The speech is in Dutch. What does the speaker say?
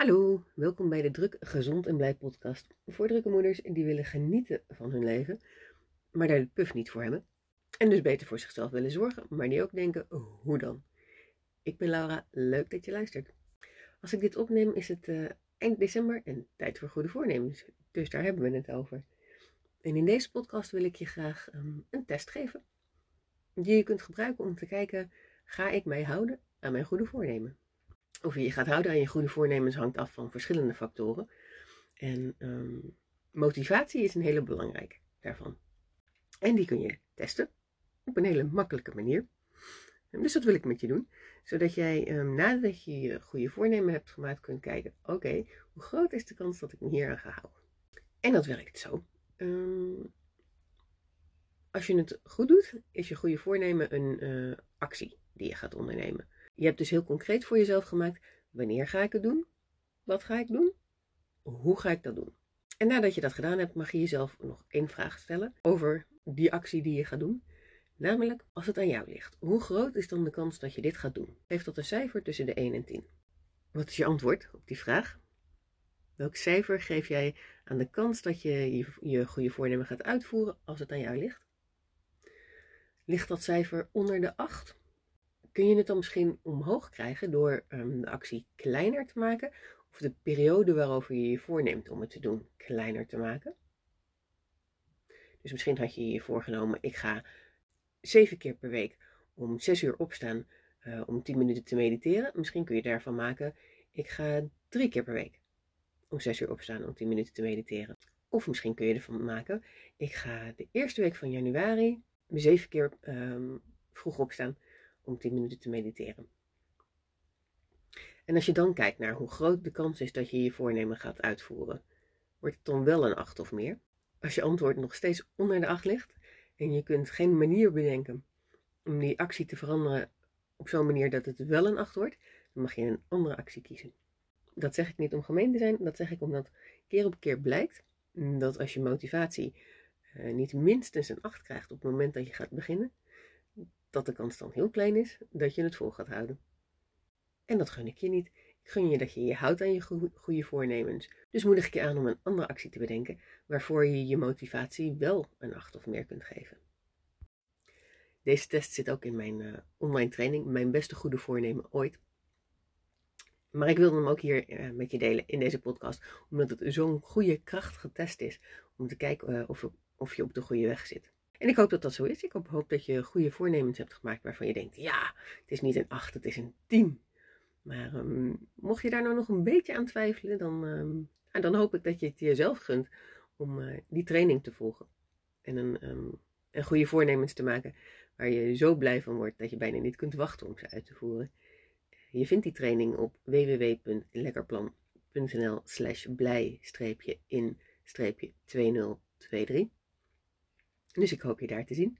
Hallo, welkom bij de Druk, Gezond en Blij podcast. Voor drukke moeders die willen genieten van hun leven, maar daar de puf niet voor hebben. En dus beter voor zichzelf willen zorgen, maar die ook denken, hoe dan? Ik ben Laura, leuk dat je luistert. Als ik dit opneem is het uh, eind december en tijd voor goede voornemens. Dus daar hebben we het over. En in deze podcast wil ik je graag um, een test geven. Die je kunt gebruiken om te kijken, ga ik mij houden aan mijn goede voornemen? Of je je gaat houden aan je goede voornemens hangt af van verschillende factoren. En um, motivatie is een hele belangrijke daarvan. En die kun je testen op een hele makkelijke manier. Dus dat wil ik met je doen. Zodat jij um, nadat je je goede voornemen hebt gemaakt kunt kijken. Oké, hoe groot is de kans dat ik me hier aan ga houden? En dat werkt zo. Als je het goed doet, is je goede voornemen een uh, actie die je gaat ondernemen. Je hebt dus heel concreet voor jezelf gemaakt: wanneer ga ik het doen? Wat ga ik doen? Hoe ga ik dat doen? En nadat je dat gedaan hebt, mag je jezelf nog één vraag stellen over die actie die je gaat doen. Namelijk, als het aan jou ligt, hoe groot is dan de kans dat je dit gaat doen? Geef dat een cijfer tussen de 1 en 10. Wat is je antwoord op die vraag? Welk cijfer geef jij aan de kans dat je je, je goede voornemen gaat uitvoeren als het aan jou ligt? Ligt dat cijfer onder de 8? Kun je het dan misschien omhoog krijgen door um, de actie kleiner te maken of de periode waarover je je voorneemt om het te doen kleiner te maken. Dus misschien had je je voorgenomen, ik ga zeven keer per week om zes uur opstaan uh, om tien minuten te mediteren. Misschien kun je daarvan maken, ik ga drie keer per week om zes uur opstaan om tien minuten te mediteren. Of misschien kun je ervan maken, ik ga de eerste week van januari zeven keer um, vroeg opstaan om 10 minuten te mediteren. En als je dan kijkt naar hoe groot de kans is dat je je voornemen gaat uitvoeren, wordt het dan wel een 8 of meer? Als je antwoord nog steeds onder de 8 ligt en je kunt geen manier bedenken om die actie te veranderen op zo'n manier dat het wel een 8 wordt, dan mag je een andere actie kiezen. Dat zeg ik niet om gemeen te zijn, dat zeg ik omdat keer op keer blijkt dat als je motivatie uh, niet minstens een 8 krijgt op het moment dat je gaat beginnen, dat de kans dan heel klein is dat je het vol gaat houden. En dat gun ik je niet. Ik gun je dat je je houdt aan je goede voornemens. Dus moedig ik je aan om een andere actie te bedenken waarvoor je je motivatie wel een acht of meer kunt geven. Deze test zit ook in mijn uh, online training, mijn beste goede voornemen ooit. Maar ik wilde hem ook hier uh, met je delen in deze podcast, omdat het zo'n goede, krachtige test is om te kijken uh, of, of je op de goede weg zit. En ik hoop dat dat zo is. Ik hoop dat je goede voornemens hebt gemaakt waarvan je denkt, ja, het is niet een 8, het is een 10. Maar um, mocht je daar nou nog een beetje aan twijfelen, dan, um, dan hoop ik dat je het jezelf gunt om uh, die training te volgen. En een, um, een goede voornemens te maken waar je zo blij van wordt dat je bijna niet kunt wachten om ze uit te voeren. Je vindt die training op www.lekkerplan.nl slash blij-in-2023. Dus ik hoop je daar te zien.